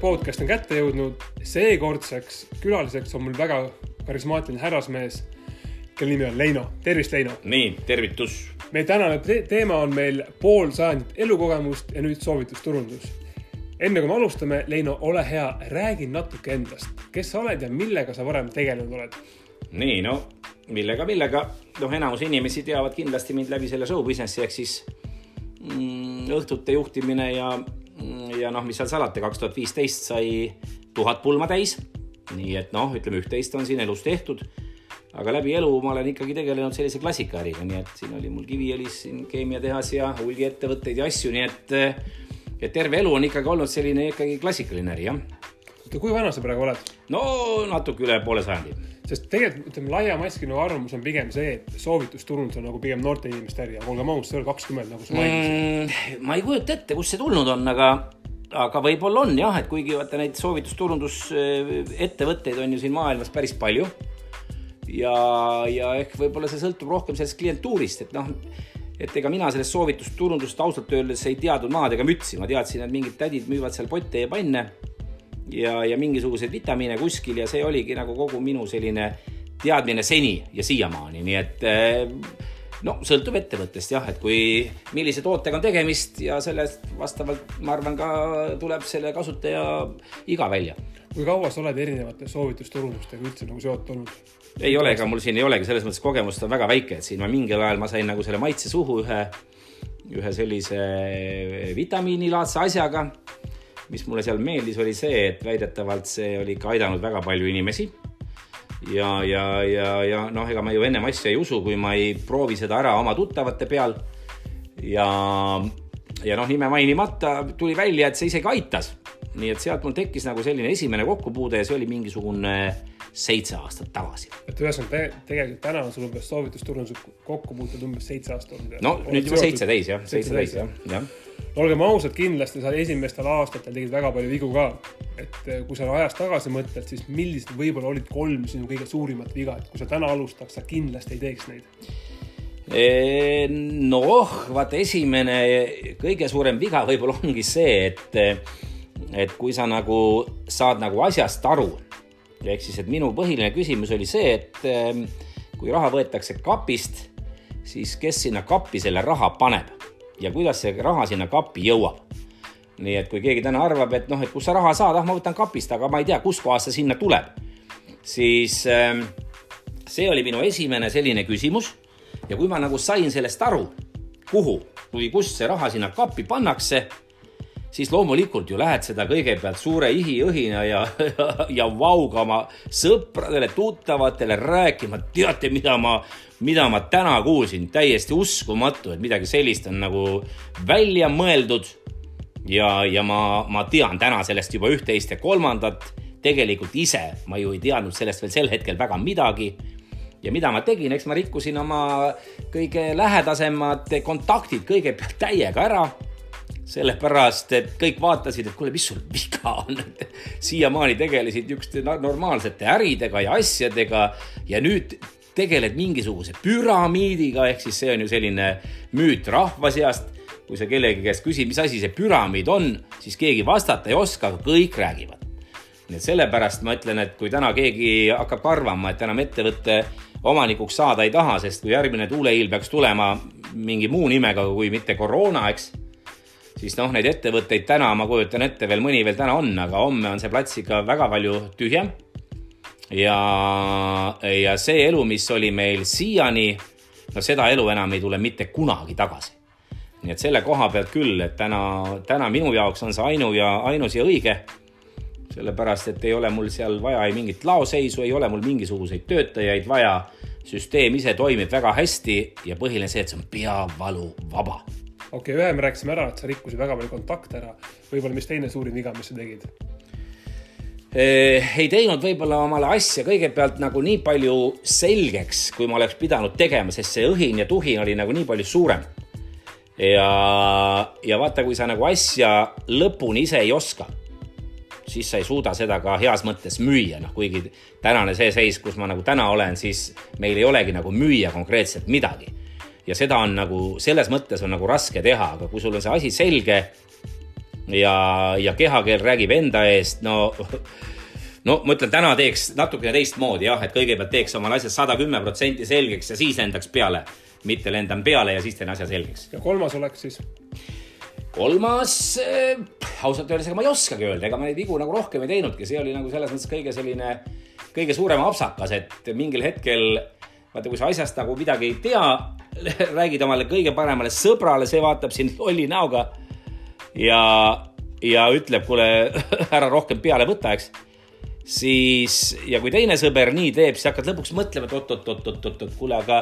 podcast on kätte jõudnud. seekordseks külaliseks on mul väga karismaatiline härrasmees, kelle nimi on Leino. tervist, Leino! nii, tervitus! meie tänane te teema on meil pool sajandit elukogemust ja nüüd soovitusturundus. enne kui me alustame, Leino, ole hea, räägi natuke endast. kes sa oled ja millega sa varem tegelenud oled? nii, no millega, millega, noh, enamus inimesi teavad kindlasti mind läbi selle show business'i ehk siis mm, õhtute juhtimine ja ja noh, mis seal salata, kaks tuhat viisteist sai tuhat pulma täis. nii et noh, ütleme üht-teist on siin elus tehtud. aga läbi elu ma olen ikkagi tegelenud sellise klassikaäriga, nii et siin oli mul Kiviõlis siin keemiatehas ja hulgiettevõtteid ja asju, nii et, et terve elu on ikkagi olnud selline ikkagi klassikaline äri, jah. oota, kui vana sa praegu oled? no natuke üle poole sajandi sest tegelikult ütleme, laiamaskine arvamus on pigem see, et soovitusturundus on nagu pigem noorte inimeste äri, aga olgem ausad, sa oled kakskümmend, nagu sa mainisid mm,. ma ei kujuta ette, kust see tulnud on, aga, aga võib-olla on jah, et kuigi vaata neid soovitusturundusettevõtteid on ju siin maailmas päris palju. ja, ja ehk võib-olla see sõltub rohkem sellest klientuurist, et noh, et ega mina sellest soovitusturundust ausalt öeldes ei teadnud maad ega mütsi, ma teadsin, et mingid tädid müüvad seal potte ja panne ja, ja mingisuguseid vitamiine kuskil ja see oligi nagu kogu minu selline teadmine seni ja siiamaani, nii et no sõltub ettevõttest jah, et kui, millise tootega on tegemist ja sellest vastavalt ma arvan ka tuleb selle kasutaja iga välja. kui kaua sa oled erinevate soovitusturundustega üldse nagu seotud olnud? ei ole, ega mul siin ei olegi selles mõttes kogemust on väga väike, et siin ma mingil ajal ma sain nagu selle maitse suhu ühe, ühe sellise vitamiinilaadse asjaga mis mulle seal meeldis, oli see, et väidetavalt see oli ikka aidanud väga palju inimesi. ja, ja, ja, ja noh, ega ma ju ennem asja ei usu, kui ma ei proovi seda ära oma tuttavate peal. ja, ja noh, nime mainimata tuli välja, et see isegi aitas. nii et sealt mul tekkis nagu selline esimene kokkupuude ja see oli mingisugune seitse aastat tagasi. et ühesõnaga te, tegelikult täna on sul umbes soovitusturundused kokkupuutud umbes seitse aastat olnud. no nüüd juba seitse täis jah, seitse täis jah, jah olgem ausad, kindlasti sa esimestel aastatel tegid väga palju vigu ka. et eh, kui sa ajas tagasi mõtled, siis millised võib-olla olid kolm sinu kõige suurimat viga, et kui sa täna alustaks, sa kindlasti ei teeks neid? noh, vaata esimene kõige suurem viga võib-olla ongi see, et, et kui sa nagu saad nagu asjast aru, ehk siis, et minu põhiline küsimus oli see, et eh, kui raha võetakse kapist, siis kes sinna kappi selle raha paneb ja kuidas see raha sinna kappi jõuab. nii et kui keegi täna arvab, et noh, et kust sa raha saad, ah ma võtan kapist, aga ma ei tea, kuskohast see sinna tuleb, siis äh, see oli minu esimene selline küsimus. ja kui ma nagu sain sellest aru, kuhu või kust see raha sinna kappi pannakse siis loomulikult ju lähed seda kõigepealt suure ihiõhina ja, ja, ja vauga oma sõpradele, tuttavatele rääkima, teate, mida ma, mida ma täna kuulsin, täiesti uskumatu, et midagi sellist on nagu välja mõeldud. ja, ja ma, ma tean täna sellest juba üht-teist ja kolmandat. tegelikult ise ma ju ei teadnud sellest veel sel hetkel väga midagi ja mida ma tegin, eks ma rikkusin oma kõige lähedasemad kontaktid kõigepealt täiega ära sellepärast, et kõik vaatasid, et kuule, mis sul viga on siiamaani tegelesid niisuguste normaalsete äridega ja asjadega ja nüüd tegeled mingisuguse püramiidiga, ehk siis see on ju selline müüt rahva seast. kui sa kellegi käest küsid, mis asi see püramiid on, siis keegi vastata ei oska, aga kõik räägivad. nii et sellepärast ma ütlen, et kui täna keegi hakkab arvama, et enam ettevõtte omanikuks saada ei taha, sest kui järgmine tuuleiil peaks tulema mingi muu nimega kui mitte koroona, eks siis noh, neid ettevõtteid täna ma kujutan ette, veel mõni veel täna on, aga homme on see plats ikka väga palju tühjem. ja, ja see elu, mis oli meil siiani, no seda elu enam ei tule mitte kunagi tagasi. nii et selle koha pealt küll, et täna, täna minu jaoks on see ainu ja ainus ja õige. sellepärast, et ei ole mul seal vaja ei mingit laoseisu, ei ole mul mingisuguseid töötajaid vaja. süsteem ise toimib väga hästi ja põhiline see, et see on peavaluvaba okei okay,, ühe me rääkisime ära, et sa rikkusid väga palju kontakte ära. võib-olla, mis teine suurim viga, mis sa tegid? ei teinud võib-olla omale asja kõigepealt nagu nii palju selgeks, kui ma oleks pidanud tegema, sest see õhin ja tuhin oli nagu nii palju suurem. ja, ja vaata, kui sa nagu asja lõpuni ise ei oska, siis sa ei suuda seda ka heas mõttes müüa, noh kuigi tänane see seis, kus ma nagu täna olen, siis meil ei olegi nagu müüa konkreetselt midagi ja seda on nagu selles mõttes on nagu raske teha, aga kui sul on see asi selge, ja, ja kehakeel räägib enda eest, no no ma ütlen, täna teeks natukene teistmoodi jah, et kõigepealt teeks omale asjad sada kümme protsenti selgeks ja siis lendaks peale. mitte lendan peale ja siis teen asja selgeks. ja kolmas oleks siis? kolmas äh,, ausalt öeldes, ega ma ei oskagi öelda, ega ma neid vigu nagu rohkem ei teinudki, see oli nagu selles mõttes kõige selline, kõige suurem apsakas, et mingil hetkel vaata, kui sa asjast nagu midagi ei tea, räägid omale kõige paremale sõbrale, see vaatab sind lolli näoga ja, ja ütleb, kuule, ära rohkem peale võta, eks siis ja kui teine sõber nii teeb, siis hakkad lõpuks mõtlema, et oot-oot-oot-oot-oot, kuule, aga,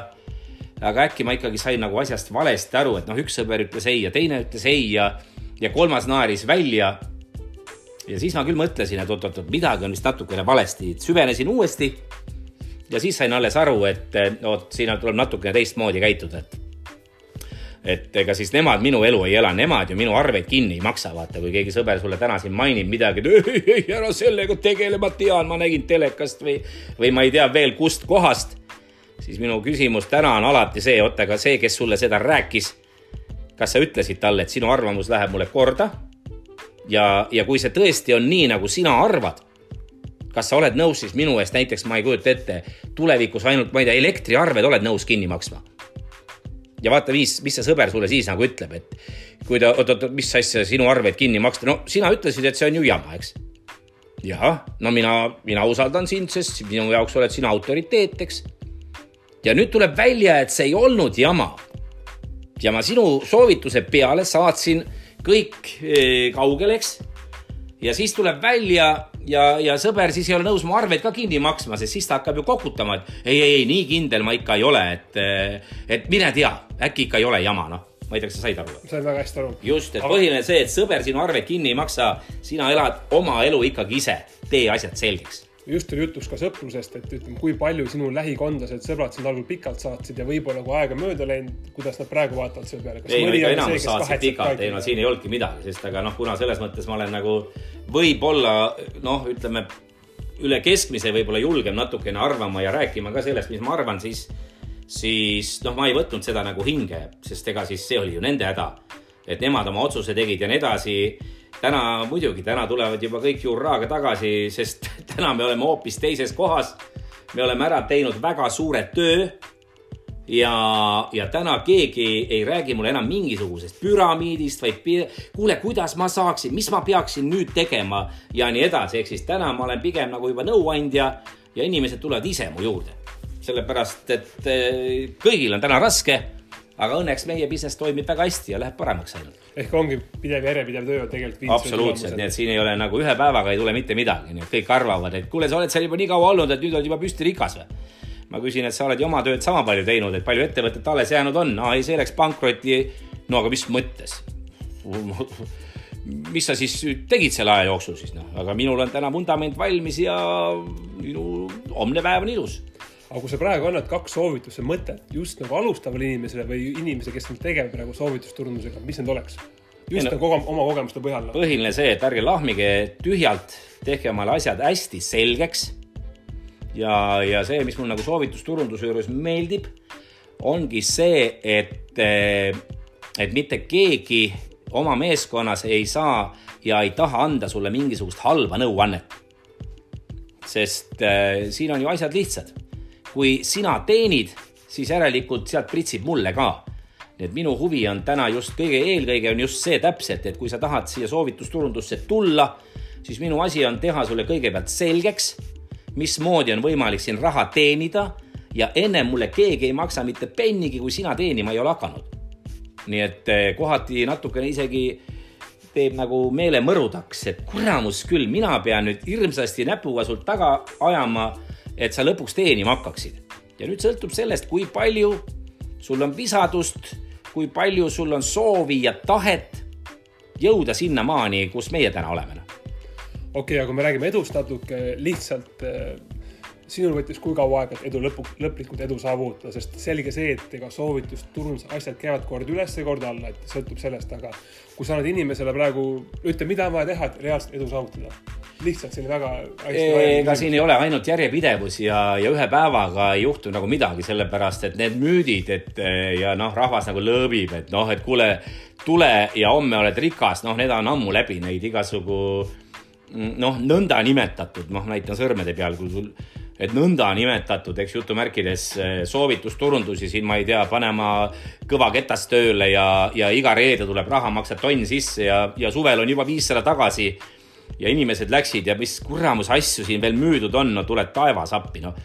aga äkki ma ikkagi sain nagu asjast valesti aru, et noh, üks sõber ütles ei ja teine ütles ei ja, ja kolmas naeris välja. ja siis ma küll mõtlesin, et oot-oot-oot, midagi on vist natukene valesti, süvenesin uuesti. Ja siis sain alles aru, et oot, siin tuleb natukene teistmoodi käituda, et et ega siis nemad minu elu ei ela, nemad ju minu arveid kinni ei maksa, vaata, kui keegi sõber sulle täna siin mainib midagi, et ei, ei, ära sellega tegele, ma tean, ma nägin telekast või, või ma ei tea veel kust kohast. siis minu küsimus täna on alati see, oota, aga see, kes sulle seda rääkis, kas sa ütlesid talle, et sinu arvamus läheb mulle korda? ja, ja kui see tõesti on nii, nagu sina arvad, kas sa oled nõus siis minu eest näiteks, ma ei kujuta ette, tulevikus ainult, ma ei tea, elektriarved oled nõus kinni maksma ja vaata, mis, mis see sõber sulle siis nagu ütleb, et kui ta, oot, oot, mis asja sinu arveid kinni maksta, no sina ütlesid, et see on ju jama, eks. jah, no mina, mina usaldan sind, sest minu jaoks oled sina autoriteet, eks. ja nüüd tuleb välja, et see ei olnud jama. ja ma sinu soovituse peale saatsin kõik eh, kaugele, eks. Ja siis tuleb välja ja, ja sõber siis ei ole nõus mu arveid ka kinni maksma, sest siis ta hakkab ju kokutama, et ei, ei, ei, nii kindel ma ikka ei ole, et, et mine tea, äkki ikka ei ole jama, noh ma ei tea, kas sa said aru? sain väga hästi aru. just, et põhiline see, et sõber sinu arveid kinni ei maksa, sina elad oma elu ikkagi ise, tee asjad selgeks just oli jutuks ka sõprusest, et ütleme, kui palju sinu lähikondlased, sõbrad sind algul pikalt saatsid ja võib-olla kui aeg on mööda läinud, kuidas nad praegu vaatavad selle peale? ei, no ikka enamus saatsid pikalt, ei no siin ei olnudki midagi, sest aga noh, kuna selles mõttes ma olen nagu võib-olla noh, ütleme üle keskmise võib-olla julgem natukene arvama ja rääkima ka sellest, mis ma arvan, siis, siis noh, ma ei võtnud seda nagu hinge, sest ega siis see oli ju nende häda. et nemad oma otsuse tegid ja nii edasi. täna muidugi, täna tulevad juba kõik hurraaga tagasi, sest täna me oleme hoopis teises kohas. me oleme ära teinud väga suure töö ja, ja täna keegi ei räägi mulle enam mingisugusest püramiidist, vaid kuule, kuidas ma saaksin, mis ma peaksin nüüd tegema ja nii edasi, ehk siis täna ma olen pigem nagu juba nõuandja ja inimesed tulevad ise mu juurde. sellepärast, et eh, kõigil on täna raske, aga õnneks meie business toimib väga hästi ja läheb paremaks ainult. ehk ongi pidev järjepidev töö tegelikult. absoluutselt, nii et siin ei ole nagu ühe päevaga ei tule mitte midagi, nii et kõik arvavad, et kuule, sa oled seal juba nii kaua olnud, et nüüd oled juba püstirikas või ma küsin, et sa oled ju oma tööd sama palju teinud, et palju ettevõtet alles jäänud on, aa ei, see läks pankrotti. no aga mis mõttes? mis sa siis tegid selle aja jooksul siis noh, aga minul on täna vundament valmis ja minu homne päev on ilus aga kui sa praegu annad kaks soovituse mõtet just nagu alustavale inimesele või inimesele, kes on tegev praegu soovitusturundusega, mis need oleks? just nagu oma kogemuste põhjal. põhiline see, et ärge lahmige tühjalt, tehke omale asjad hästi selgeks ja, ja see, mis mul nagu soovitusturunduse juures meeldib, ongi see, et, eh, et mitte keegi oma meeskonnas ei saa ja ei taha anda sulle mingisugust halba nõuannet. sest äh, siin on ju asjad lihtsad. Kui sina teenid, siis järelikult sealt pritsib mulle ka. nii et minu huvi on täna just kõige eelkõige on just see täpselt, et kui sa tahad siia soovitusturundusse tulla, siis minu asi on teha sulle kõigepealt selgeks mismoodi on võimalik siin raha teenida ja ennem mulle keegi ei maksa mitte pennigi, kui sina teenima ei ole hakanud. nii et eh, kohati natukene isegi teeb nagu meele mõrudaks, et kuramus küll, mina pean nüüd hirmsasti näpuga sult taga ajama, et sa lõpuks teenima hakkaksid. ja nüüd sõltub sellest, kui palju sul on visadust, kui palju sul on soovi ja tahet jõuda sinnamaani, kus meie täna oleme okei okay,, aga me räägime edust natuke lihtsalt äh, sinul võttis kui kaua aega, et edu lõpu, lõplikult edu saavutada, sest selge see, et ega soovitust, turundus, asjad käivad kord üles ja kord alla, et sõltub sellest, aga kui sa annad inimesele praegu, ütle, mida on vaja teha, et reaalselt edu saavutada lihtsalt selline väga ega siin ei ole ainult järjepidevus ja, ja ühe päevaga ei juhtu nagu midagi, sellepärast et need müüdid, et ja noh, rahvas nagu lõõbib, et noh, et kuule, tule ja homme oled rikas, noh, need on ammu läbi, neid igasugu noh, nõndanimetatud, noh, näitan sõrmede peal, kui sul et nõndanimetatud, eks jutumärkides soovitusturundusi siin, ma ei tea, panema kõva ketas tööle ja, ja iga reede tuleb raha, maksad tonn sisse ja, ja suvel on juba viissada tagasi ja inimesed läksid ja mis kuramus asju siin veel müüdud on, no tuleb taevas appi, noh.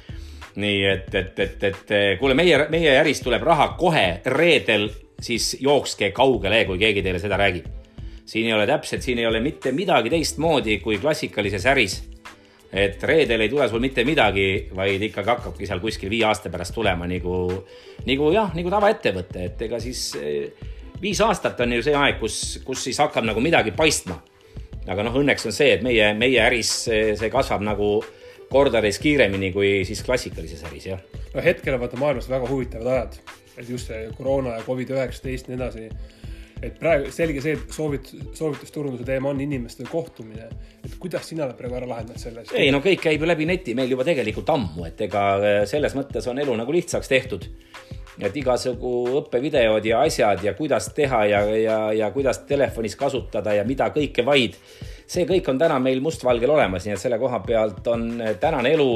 nii et, et, et, et kuule, meie, meie äris tuleb raha kohe reedel, siis jookske kaugele, kui keegi teile seda räägib. siin ei ole täpselt, siin ei ole mitte midagi teistmoodi kui klassikalises äris. et reedel ei tule sul mitte midagi, vaid ikkagi hakkabki seal kuskil viie aasta pärast tulema nagu, nagu jah, nagu tavaettevõte, et ega siis eh, viis aastat on ju see aeg, kus, kus siis hakkab nagu midagi paistma aga noh, õnneks on see, et meie, meie äris see, see kasvab nagu kordades kiiremini kui siis klassikalises äris, jah. no hetkel on vaata maailmas väga huvitavad ajad, et just see koroona ja Covid-19 ja nii edasi. et praegu selge see, et soovit-, soovitusturunduse teema on inimeste kohtumine. et kuidas sina praegu ära lahendanud selle? ei no kõik käib ju läbi neti meil juba tegelikult ammu, et ega selles mõttes on elu nagu lihtsaks tehtud et igasugu õppevideod ja asjad ja kuidas teha ja, ja, ja kuidas telefonis kasutada ja mida kõike vaid. see kõik on täna meil mustvalgel olemas, nii et selle koha pealt on tänane elu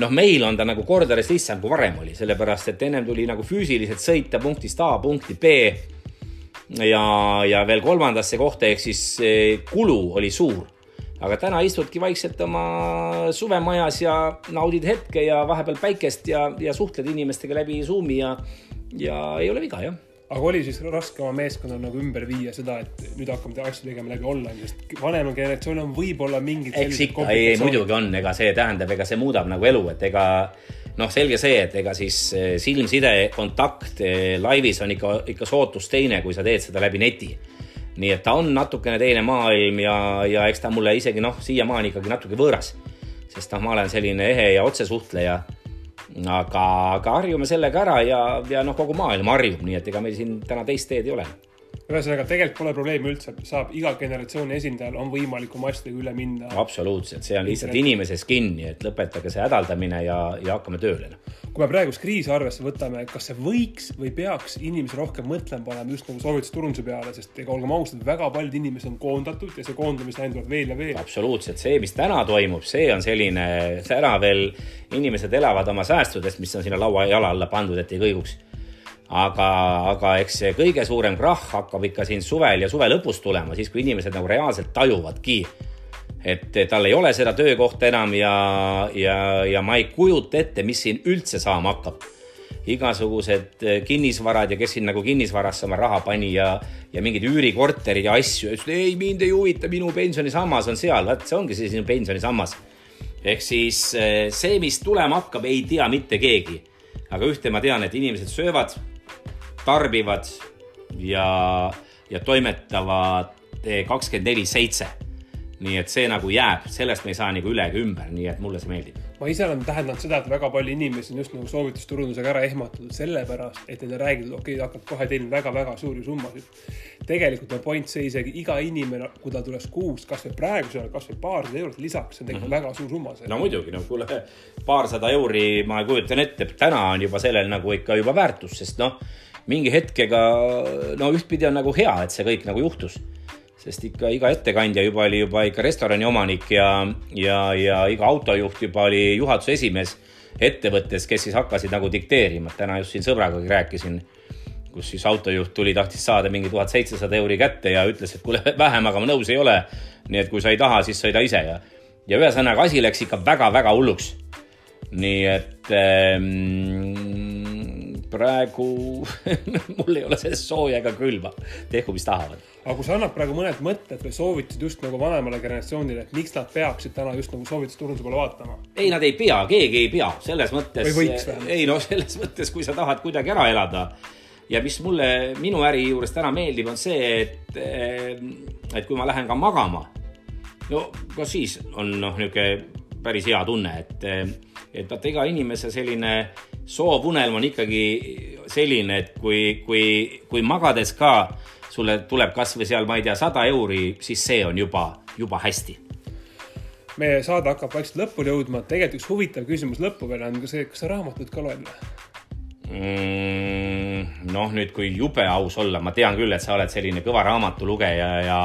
noh, meil on ta nagu kordades lihtsam kui varem oli, sellepärast et ennem tuli nagu füüsiliselt sõita punktist A punkti B. ja, ja veel kolmandasse kohta, ehk siis kulu oli suur aga täna istudki vaikselt oma suvemajas ja naudid hetke ja vahepeal päikest ja, ja suhtled inimestega läbi Zoomi ja, ja ei ole viga, jah. Aga oli siis raske oma meeskonnal nagu ümber viia seda, et nüüd hakkame asju tegema läbi online, sest vanema generatsioon on võib-olla mingid eks ikka, ei, ei muidugi on, ega see tähendab, ega see muudab nagu elu, et ega noh, selge see, et ega siis eh, silmside, kontakt eh, laivis on ikka, ikka sootus teine, kui sa teed seda läbi neti nii et ta on natukene teine maailm ja, ja eks ta mulle isegi noh, siiamaani ikkagi natuke võõras. sest noh, ma olen selline ehe ja otsesuhtleja. aga, aga harjume sellega ära ja, ja noh, kogu maailm harjub, nii et ega meil siin täna teist teed ei ole ühesõnaga, tegelikult pole probleemi üldse, saab iga generatsiooni esindajal on võimalik oma asjadega üle minna. absoluutselt, see on lihtsalt inimeses kinni, et lõpetage see hädaldamine ja, ja hakkame tööle. kui me praegust kriisi arvesse võtame, kas see võiks või peaks inimesi rohkem mõtlema panema just nagu soovitusturunduse peale, sest ega olgem ausad, väga paljud inimesed on koondatud ja see koondamise tuleb veel ja veel. absoluutselt, see, mis täna toimub, see on selline, täna veel inimesed elavad oma säästudest, mis on sinna laua jala alla pandud, et ei kõiguks aga, aga eks see kõige suurem krahh hakkab ikka siin suvel ja suve lõpus tulema, siis kui inimesed nagu reaalselt tajuvadki, et tal ei ole seda töökohta enam ja, ja, ja ma ei kujuta ette, mis siin üldse saama hakkab. igasugused kinnisvarad ja kes siin nagu kinnisvarasse oma raha pani ja, ja mingid üürikorterid ja asju, ütles, ei mind ei huvita, minu pensionisammas on seal, vaat see ongi see sinu pensionisammas. ehk siis see, mis tulema hakkab, ei tea mitte keegi. aga ühte ma tean, et inimesed söövad tarbivad ja, ja toimetavad kakskümmend neli seitse. nii et see nagu jääb, sellest me ei saa nagu üle ega ümber, nii et mulle see meeldib. ma ise olen täheldanud seda, et väga palju inimesi on just nagu soovitusturundusega ära ehmatatud sellepärast, et neile räägitud, okei okay,, hakkad kohe teenima väga-väga suuri summasid. tegelikult on point see isegi iga inimene, kui ta tuleks kuus kasvõi praegusele kasvõi paarsada eurot lisaks, see on tegelikult mm -hmm. väga suur summa. no muidugi, no kuule, paarsada euri, ma kujutan ette, täna on juba sellel nagu ikka juba väärtus, sest noh mingi hetkega, no ühtpidi on nagu hea, et see kõik nagu juhtus. sest ikka iga ettekandja juba oli juba ikka restorani omanik ja, ja, ja iga autojuht juba oli juhatuse esimees ettevõttes, kes siis hakkasid nagu dikteerima. täna just siin sõbragagi rääkisin, kus siis autojuht tuli, tahtis saada mingi tuhat seitsesada euri kätte ja ütles, et kuule, vähem, aga ma nõus ei ole. nii et kui sa ei taha, siis sõida ise ja, ja ühesõnaga asi läks ikka väga-väga hulluks. nii et ähm, praegu mul ei ole sellest sooja ega külma, tehku, mis tahavad. aga kui sa annad praegu mõned mõtted või soovitused just nagu vanemale generatsioonile, et miks nad peaksid täna just nagu soovitusturunduse poole vaatama? ei, nad ei pea, keegi ei pea, selles mõttes. või võiks vähemalt. ei no selles mõttes, kui sa tahad kuidagi ära elada ja mis mulle minu äri juures täna meeldib, on see, et, et kui ma lähen ka magama, no ka siis on noh, niisugune päris hea tunne, et, et vaata iga inimese selline soovunelm on ikkagi selline, et kui, kui, kui magades ka sulle tuleb kasvõi seal, ma ei tea, sada euri, siis see on juba, juba hästi meie saade hakkab vaikselt lõpule jõudma, tegelikult üks huvitav küsimus lõpu peale on ka see, kas sa raamatut ka loed mm,? noh, nüüd kui jube aus olla, ma tean küll, et sa oled selline kõva raamatulugeja ja,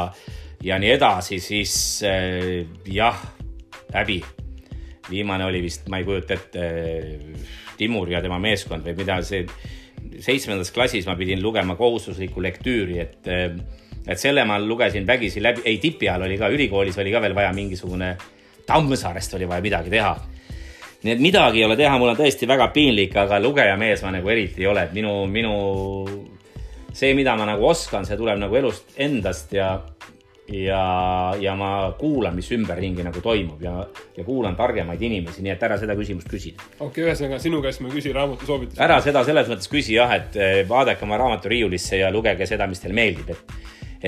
ja nii edasi, siis äh, jah, häbi. Viimane oli vist, ma ei kujuta ette, Timur ja tema meeskond või mida see, seitsmendas klassis ma pidin lugema kohustuslikku lektüüri, et et selle ma lugesin vägisi läbi, ei tipi ajal oli ka, ülikoolis oli ka veel vaja mingisugune, Tammsaarest oli vaja midagi teha. Nii et midagi ei ole teha, mul on tõesti väga piinlik, aga lugejamees ma nagu eriti ei ole, et minu, minu see, mida ma nagu oskan, see tuleb nagu elust endast ja, ja, ja ma kuulan, mis ümberringi nagu toimub ja, ja kuulan targemaid inimesi, nii et ära seda küsimust küsi. okei okay,, ühesõnaga sinu käest ma ei küsi raamatusoovitusi. ära seda selles mõttes küsi jah, et eh, vaadake oma raamatu riiulisse ja lugege seda, mis teile meeldib, et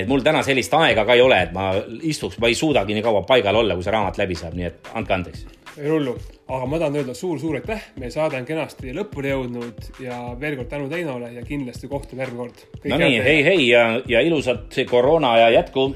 et mul täna sellist aega ka ei ole, et ma istuks, ma ei suudagi nii kaua paigal olla, kui see raamat läbi saab, nii et andke andeks ei rullu, aga ma tahan öelda suur-suur aitäh, meie saade on kenasti lõpule jõudnud ja veel kord tänu Teinole ja kindlasti kohtume järgmine kord. no nii, hei, hei ja, ja ilusat koroona aja jätku